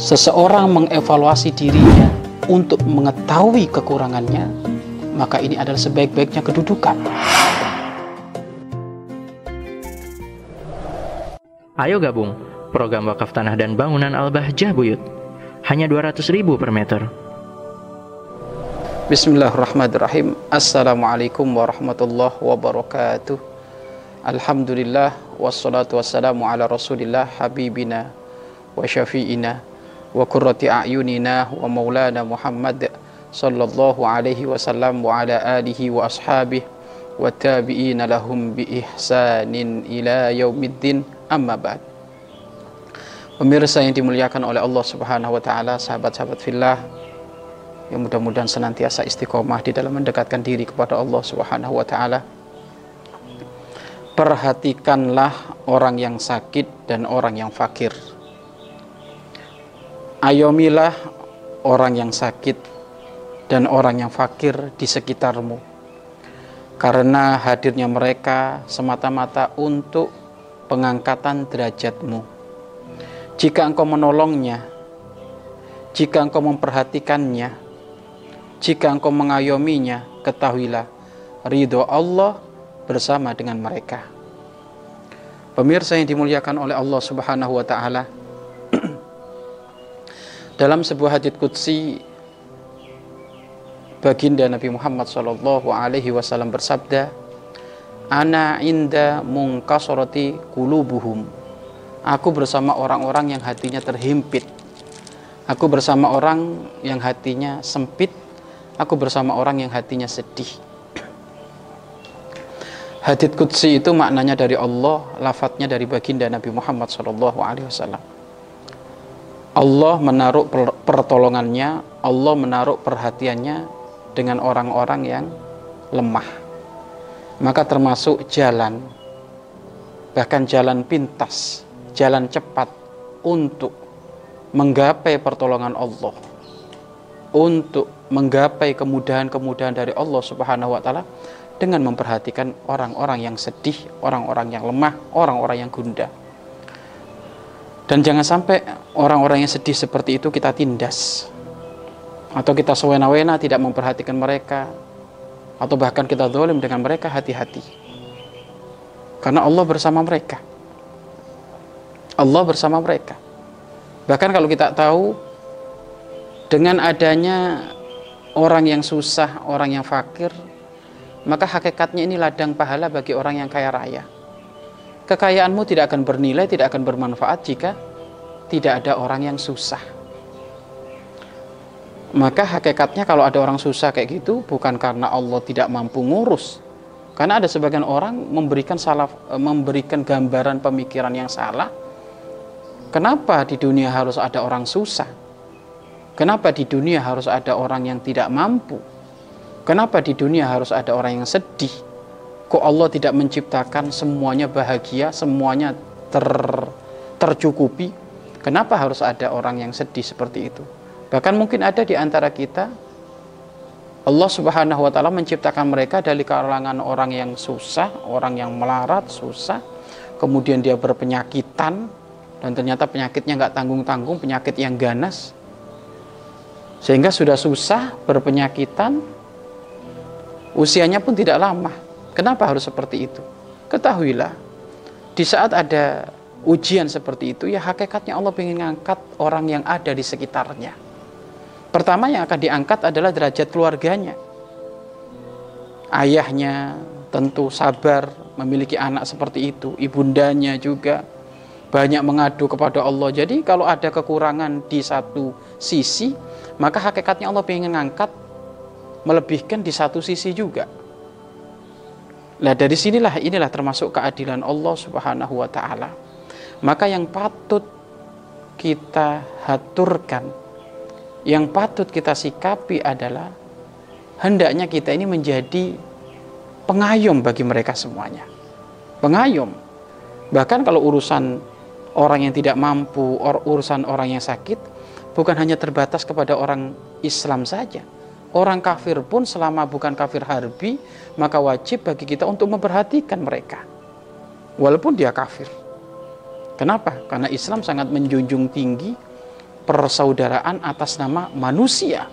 seseorang mengevaluasi dirinya untuk mengetahui kekurangannya, maka ini adalah sebaik-baiknya kedudukan. Ayo gabung program wakaf tanah dan bangunan Al-Bahjah Buyut. Hanya 200 ribu per meter. Bismillahirrahmanirrahim. Assalamualaikum warahmatullahi wabarakatuh. Alhamdulillah wassalatu wassalamu ala Rasulillah habibina wa syafi'ina maulana Muhammad sallallahu alaihi wasallam wa ala alihi wa ashabihi wa tabi'ina lahum bi ihsanin ila yaumiddin amma ba'd. Pemirsa yang dimuliakan oleh Allah Subhanahu wa taala, sahabat-sahabat fillah yang mudah-mudahan senantiasa istiqomah di dalam mendekatkan diri kepada Allah Subhanahu wa taala. Perhatikanlah orang yang sakit dan orang yang fakir. Ayomilah orang yang sakit dan orang yang fakir di sekitarmu. Karena hadirnya mereka semata-mata untuk pengangkatan derajatmu. Jika engkau menolongnya, jika engkau memperhatikannya, jika engkau mengayominya, ketahuilah ridho Allah bersama dengan mereka. Pemirsa yang dimuliakan oleh Allah Subhanahu wa taala. Dalam sebuah hadits qudsi baginda Nabi Muhammad sallallahu alaihi wasallam bersabda, "Ana inda mungkasorati kulubuhum." Aku bersama orang-orang yang hatinya terhimpit. Aku bersama orang yang hatinya sempit. Aku bersama orang yang hatinya sedih. Hadits Qudsi itu maknanya dari Allah, lafadznya dari baginda Nabi Muhammad SAW. Allah menaruh pertolongannya, Allah menaruh perhatiannya dengan orang-orang yang lemah. Maka termasuk jalan, bahkan jalan pintas, jalan cepat untuk menggapai pertolongan Allah, untuk menggapai kemudahan-kemudahan dari Allah Subhanahu wa taala dengan memperhatikan orang-orang yang sedih, orang-orang yang lemah, orang-orang yang gundah. Dan jangan sampai orang-orang yang sedih seperti itu kita tindas. Atau kita sewena-wena tidak memperhatikan mereka. Atau bahkan kita dolim dengan mereka hati-hati. Karena Allah bersama mereka. Allah bersama mereka. Bahkan kalau kita tahu dengan adanya orang yang susah, orang yang fakir, maka hakikatnya ini ladang pahala bagi orang yang kaya raya. Kekayaanmu tidak akan bernilai, tidak akan bermanfaat jika tidak ada orang yang susah. Maka hakikatnya kalau ada orang susah kayak gitu bukan karena Allah tidak mampu ngurus. Karena ada sebagian orang memberikan salah memberikan gambaran pemikiran yang salah. Kenapa di dunia harus ada orang susah? Kenapa di dunia harus ada orang yang tidak mampu? Kenapa di dunia harus ada orang yang sedih? Kok Allah tidak menciptakan semuanya bahagia, semuanya ter, tercukupi? Kenapa harus ada orang yang sedih seperti itu? Bahkan mungkin ada di antara kita Allah Subhanahu wa taala menciptakan mereka dari kalangan orang yang susah, orang yang melarat, susah, kemudian dia berpenyakitan dan ternyata penyakitnya nggak tanggung-tanggung, penyakit yang ganas. Sehingga sudah susah, berpenyakitan, usianya pun tidak lama. Kenapa harus seperti itu? Ketahuilah, di saat ada ujian seperti itu, ya hakikatnya Allah ingin mengangkat orang yang ada di sekitarnya. Pertama yang akan diangkat adalah derajat keluarganya. Ayahnya tentu sabar memiliki anak seperti itu, ibundanya juga banyak mengadu kepada Allah. Jadi kalau ada kekurangan di satu sisi, maka hakikatnya Allah ingin mengangkat melebihkan di satu sisi juga. Nah dari sinilah inilah termasuk keadilan Allah Subhanahu wa taala. Maka yang patut kita haturkan, yang patut kita sikapi adalah hendaknya kita ini menjadi pengayom bagi mereka semuanya. Pengayom. Bahkan kalau urusan orang yang tidak mampu, or urusan orang yang sakit, bukan hanya terbatas kepada orang Islam saja Orang kafir pun selama bukan kafir harbi, maka wajib bagi kita untuk memperhatikan mereka. Walaupun dia kafir. Kenapa? Karena Islam sangat menjunjung tinggi persaudaraan atas nama manusia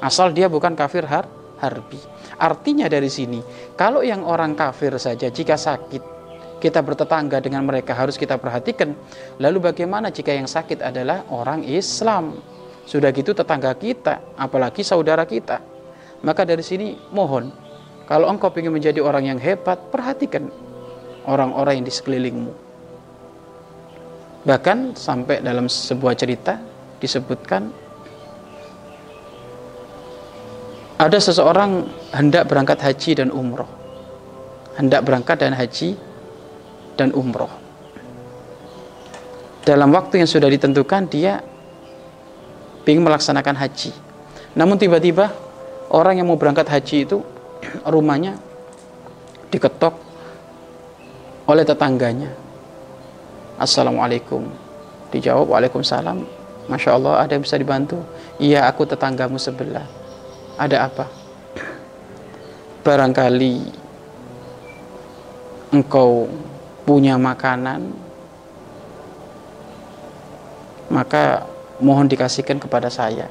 asal dia bukan kafir har harbi artinya dari sini kalau yang orang kafir saja jika sakit kita bertetangga dengan mereka harus kita perhatikan lalu bagaimana jika yang sakit adalah orang Islam sudah gitu tetangga kita apalagi saudara kita maka dari sini mohon kalau engkau ingin menjadi orang yang hebat perhatikan orang-orang yang di sekelilingmu Bahkan sampai dalam sebuah cerita disebutkan ada seseorang hendak berangkat haji dan umroh. Hendak berangkat dan haji dan umroh. Dalam waktu yang sudah ditentukan dia ingin melaksanakan haji. Namun tiba-tiba orang yang mau berangkat haji itu rumahnya diketok oleh tetangganya. Assalamualaikum. Dijawab Waalaikumsalam. Masya Allah ada yang bisa dibantu? Iya aku tetanggamu sebelah. Ada apa? Barangkali engkau punya makanan maka mohon dikasihkan kepada saya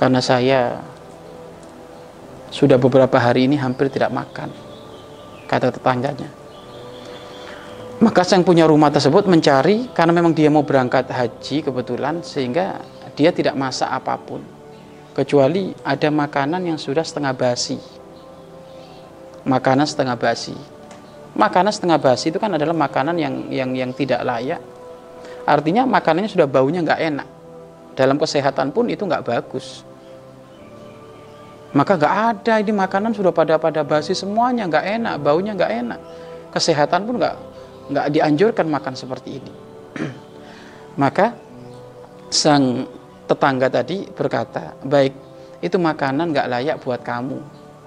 karena saya sudah beberapa hari ini hampir tidak makan kata tetangganya maka sang punya rumah tersebut mencari karena memang dia mau berangkat haji kebetulan sehingga dia tidak masak apa pun kecuali ada makanan yang sudah setengah basi. Makanan setengah basi. Makanan setengah basi itu kan adalah makanan yang yang yang tidak layak. Artinya makanannya sudah baunya nggak enak. Dalam kesehatan pun itu nggak bagus. Maka nggak ada ini makanan sudah pada pada basi semuanya nggak enak, baunya nggak enak. Kesehatan pun nggak nggak dianjurkan makan seperti ini. Maka sang tetangga tadi berkata, baik itu makanan nggak layak buat kamu.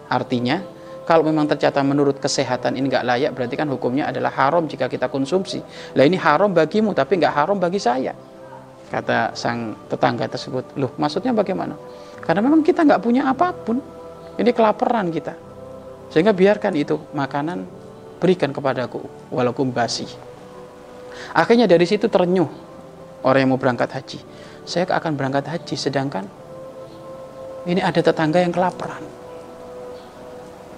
Artinya kalau memang tercatat menurut kesehatan ini nggak layak berarti kan hukumnya adalah haram jika kita konsumsi. Lah ini haram bagimu tapi nggak haram bagi saya. Kata sang tetangga tersebut. Loh maksudnya bagaimana? Karena memang kita nggak punya apa pun. Ini kelaparan kita. Sehingga biarkan itu makanan berikan kepadaku walaupun basi. Akhirnya dari situ terenyuh orang yang mau berangkat haji. Saya akan berangkat haji sedangkan ini ada tetangga yang kelaparan.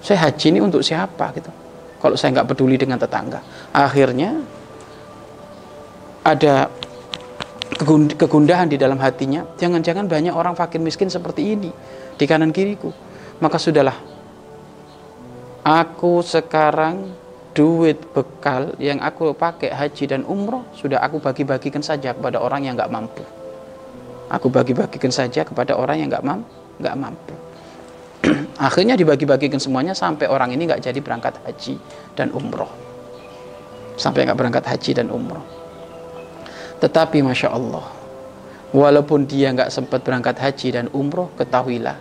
Saya haji ini untuk siapa gitu. Kalau saya nggak peduli dengan tetangga. Akhirnya ada kegundahan di dalam hatinya. Jangan-jangan banyak orang fakir miskin seperti ini di kanan kiriku. Maka sudahlah. Aku sekarang duit bekal yang aku pakai haji dan umroh sudah aku bagi-bagikan saja kepada orang yang nggak mampu. Aku bagi-bagikan saja kepada orang yang nggak mampu, nggak mampu. Akhirnya dibagi-bagikan semuanya sampai orang ini nggak jadi berangkat haji dan umroh. Sampai nggak berangkat haji dan umroh. Tetapi masya Allah, walaupun dia nggak sempat berangkat haji dan umroh, ketahuilah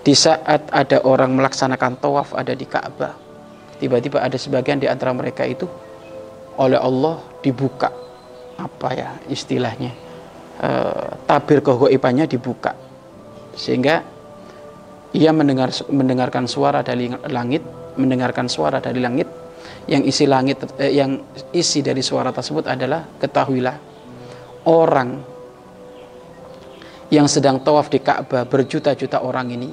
di saat ada orang melaksanakan tawaf ada di Ka'bah tiba-tiba ada sebagian di antara mereka itu oleh Allah dibuka apa ya istilahnya e, tabir kehoibannya dibuka sehingga ia mendengar mendengarkan suara dari langit mendengarkan suara dari langit yang isi langit eh, yang isi dari suara tersebut adalah ketahuilah orang yang sedang tawaf di Ka'bah berjuta-juta orang ini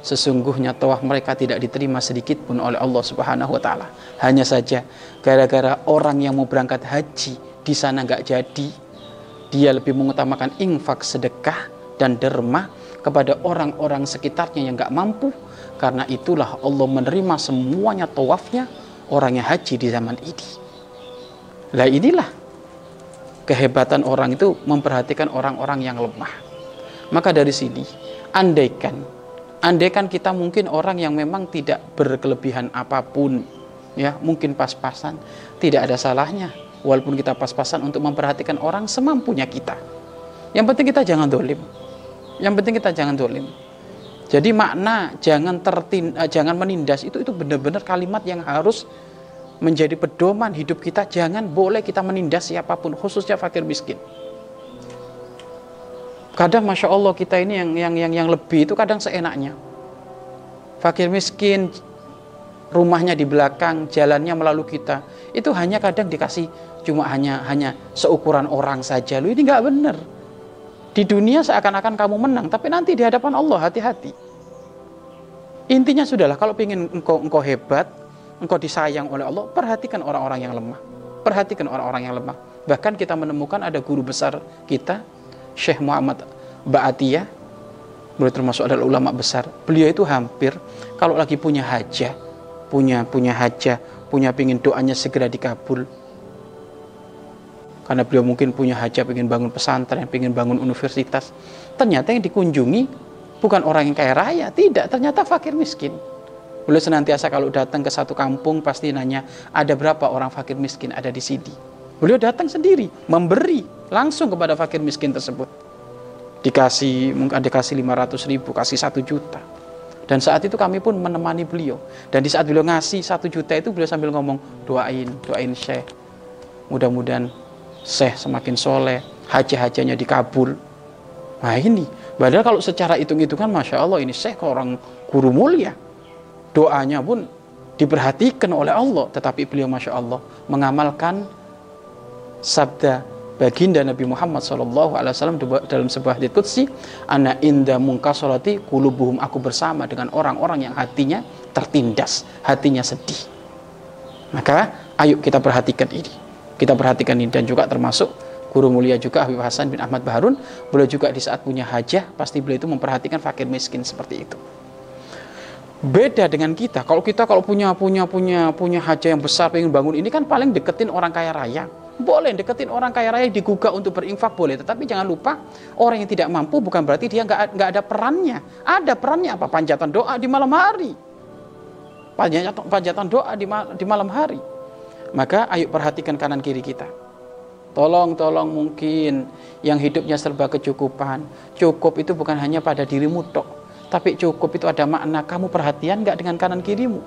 sesungguhnya tawaf mereka tidak diterima sedikit pun oleh Allah Subhanahu wa taala. Hanya saja gara-gara orang yang mau berangkat haji di sana nggak jadi, dia lebih mengutamakan infak sedekah dan derma kepada orang-orang sekitarnya yang nggak mampu. Karena itulah Allah menerima semuanya tawafnya orang yang haji di zaman ini. Lah inilah kehebatan orang itu memperhatikan orang-orang yang lemah. Maka dari sini, andaikan Andaikan kita mungkin orang yang memang tidak berkelebihan apa pun, ya mungkin pas-pasan, tidak ada salahnya. Walaupun kita pas-pasan untuk memperhatikan orang semampunya kita. Yang penting kita jangan dolim. Yang penting kita jangan dolim. Jadi makna jangan tertin, uh, jangan menindas itu itu benar-benar kalimat yang harus menjadi pedoman hidup kita. Jangan boleh kita menindas siapa pun, khususnya fakir miskin kadang masya Allah kita ini yang yang yang yang lebih itu kadang seenaknya fakir miskin rumahnya di belakang jalannya melalui kita itu hanya kadang dikasih cuma hanya hanya seukuran orang saja. Lu ini nggak benar. Di dunia seakan-akan kamu menang, tapi nanti di hadapan Allah hati-hati. Intinya sudahlah, kalau ingin engkau engkau hebat, engkau disayang oleh Allah, perhatikan orang-orang yang lemah. Perhatikan orang-orang yang lemah. Bahkan kita menemukan ada guru besar kita, Syekh Muhammad Ba'atiyah, beliau termasuk adalah ulama besar. Beliau itu hampir kalau lagi punya hajah, punya punya hajah, punya pingin doanya segera dikabul, karena beliau mungkin punya hajat ingin bangun pesantren, ingin bangun universitas. Ternyata yang dikunjungi bukan orang yang kaya raya, tidak, ternyata fakir miskin. Beliau senantiasa kalau datang ke satu kampung pasti nanya, ada berapa orang fakir miskin ada di sini. Beliau datang sendiri, memberi langsung kepada fakir miskin tersebut. Dikasih, mungkin dikasih 500 ribu, kasih satu juta. Dan saat itu kami pun menemani beliau. Dan di saat beliau ngasih satu juta itu beliau sambil ngomong, doain, doain Syekh. Mudah-mudahan Syekh semakin soleh, haji-hajinya dikabul. Nah ini, padahal kalau secara hitung-hitungan Masya Allah ini Syekh orang guru mulia. Doanya pun diperhatikan oleh Allah. Tetapi beliau Masya Allah mengamalkan sabda baginda Nabi Muhammad SAW dalam sebuah hadits qudsi ana inda mungkasorati kulubuhum aku bersama dengan orang-orang yang hatinya tertindas hatinya sedih maka ayo kita perhatikan ini kita perhatikan ini dan juga termasuk guru mulia juga Habib Hasan bin Ahmad Baharun. Beliau juga di saat punya hajah pasti beliau itu memperhatikan fakir miskin seperti itu. Beda dengan kita. Kalau kita kalau punya punya punya punya hajah yang besar pengen bangun ini kan paling deketin orang kaya raya. Boleh deketin orang kaya raya digugah untuk berinfak boleh. Tetapi jangan lupa orang yang tidak mampu bukan berarti dia nggak nggak ada perannya. Ada perannya apa? Panjatan doa di malam hari. Panjatan panjatan doa di, di malam hari maka ayo perhatikan kanan kiri kita. Tolong, tolong mungkin yang hidupnya serba kecukupan. Cukup itu bukan hanya pada dirimu tok. Tapi cukup itu ada makna kamu perhatian nggak dengan kanan kirimu.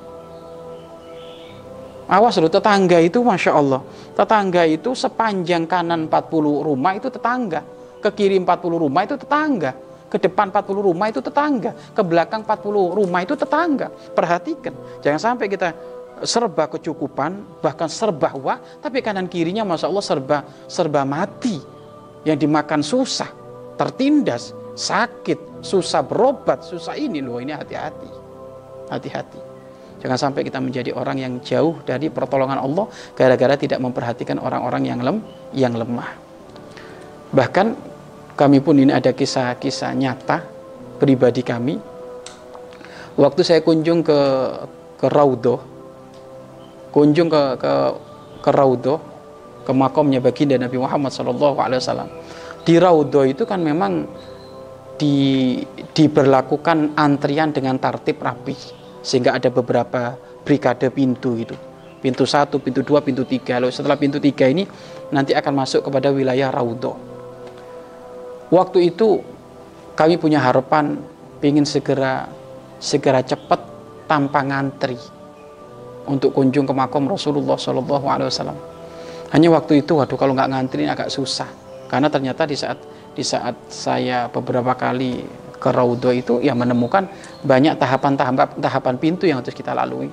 Awas loh tetangga itu Masya Allah. Tetangga itu sepanjang kanan 40 rumah itu tetangga. Ke kiri 40 rumah itu tetangga. Ke depan 40 rumah itu tetangga. Ke belakang 40 rumah itu tetangga. Perhatikan. Jangan sampai kita serba kecukupan, bahkan serba wah, tapi kanan kirinya Masya Allah serba, serba mati. Yang dimakan susah, tertindas, sakit, susah berobat, susah ini loh, ini hati-hati. Hati-hati. Jangan sampai kita menjadi orang yang jauh dari pertolongan Allah gara-gara tidak memperhatikan orang-orang yang lem, yang lemah. Bahkan kami pun ini ada kisah-kisah nyata pribadi kami. Waktu saya kunjung ke ke Raudhoh kunjung ke ke ke Raudhoh ke makomnya baginda Nabi Muhammad Shallallahu Alaihi Wasallam di Raudhoh itu kan memang di diberlakukan antrian dengan tertib rapi sehingga ada beberapa brigade pintu itu pintu satu, pintu dua, pintu tiga. Lalu setelah pintu tiga ini nanti akan masuk kepada wilayah Raudhoh. Waktu itu kami punya harapan ingin segera segera cepat tanpa ngantri untuk kunjung ke makam Rasulullah Shallallahu Alaihi Wasallam. Hanya waktu itu, waduh kalau nggak ngantri agak susah, karena ternyata di saat di saat saya beberapa kali ke Raudho itu ya menemukan banyak tahapan-tahapan tahapan pintu yang harus kita lalui.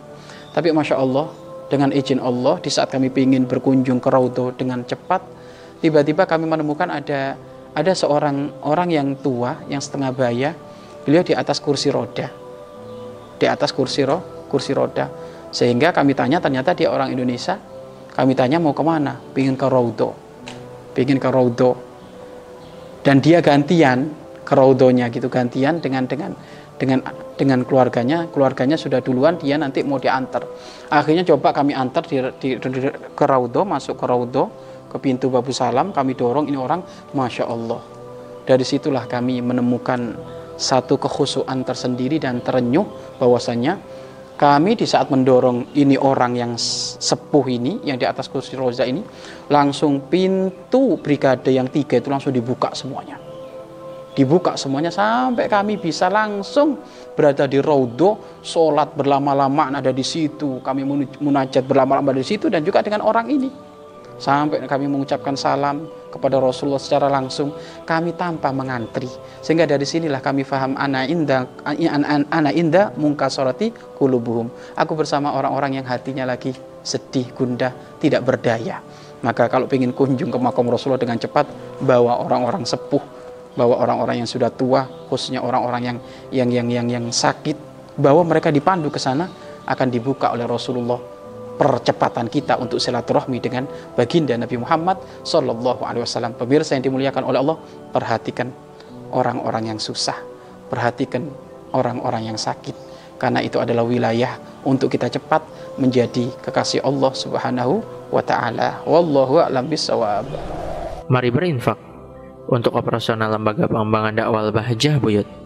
Tapi masya Allah dengan izin Allah di saat kami ingin berkunjung ke Raudho dengan cepat, tiba-tiba kami menemukan ada ada seorang orang yang tua yang setengah baya, beliau di atas kursi roda, di atas kursi ro kursi roda sehingga kami tanya ternyata dia orang Indonesia. Kami tanya mau ke mana? Pingin ke Raudo. Pingin ke Raudo. Dan dia gantian ke Raudonya gitu gantian dengan dengan dengan dengan keluarganya keluarganya sudah duluan dia nanti mau diantar akhirnya coba kami antar di, di, di, ke Raudo masuk ke Raudo ke pintu Babu Salam kami dorong ini orang masya Allah dari situlah kami menemukan satu kekhusuan tersendiri dan terenyuh bahwasanya kami di saat mendorong ini orang yang sepuh ini yang di atas kursi roda ini langsung pintu brigade yang tiga itu langsung dibuka semuanya. Dibuka semuanya sampai kami bisa langsung berada di Raudo sholat berlama-lama ada di situ. Kami munajat berlama-lama di situ dan juga dengan orang ini sampai kami mengucapkan salam kepada Rasulullah secara langsung kami tanpa mengantri. Sehingga dari sinilah kami faham ana inda ana inda mungkasorati kulubuhum. Aku bersama orang-orang yang hatinya lagi sedih gundah tidak berdaya. Maka kalau ingin kunjung ke makam Rasulullah dengan cepat, bawa orang-orang sepuh, bawa orang-orang yang sudah tua, khususnya orang-orang yang yang yang yang yang sakit, bawa mereka dipandu ke sana akan dibuka oleh Rasulullah percepatan kita untuk silaturahmi dengan baginda Nabi Muhammad Sallallahu Alaihi Wasallam. Pemirsa yang dimuliakan oleh Allah, perhatikan orang-orang yang susah, perhatikan orang-orang yang sakit, karena itu adalah wilayah untuk kita cepat menjadi kekasih Allah Subhanahu wa taala. Wallahu a'lam bissawab. Mari berinfak untuk operasional lembaga pengembangan dakwah Bahjah Buyut.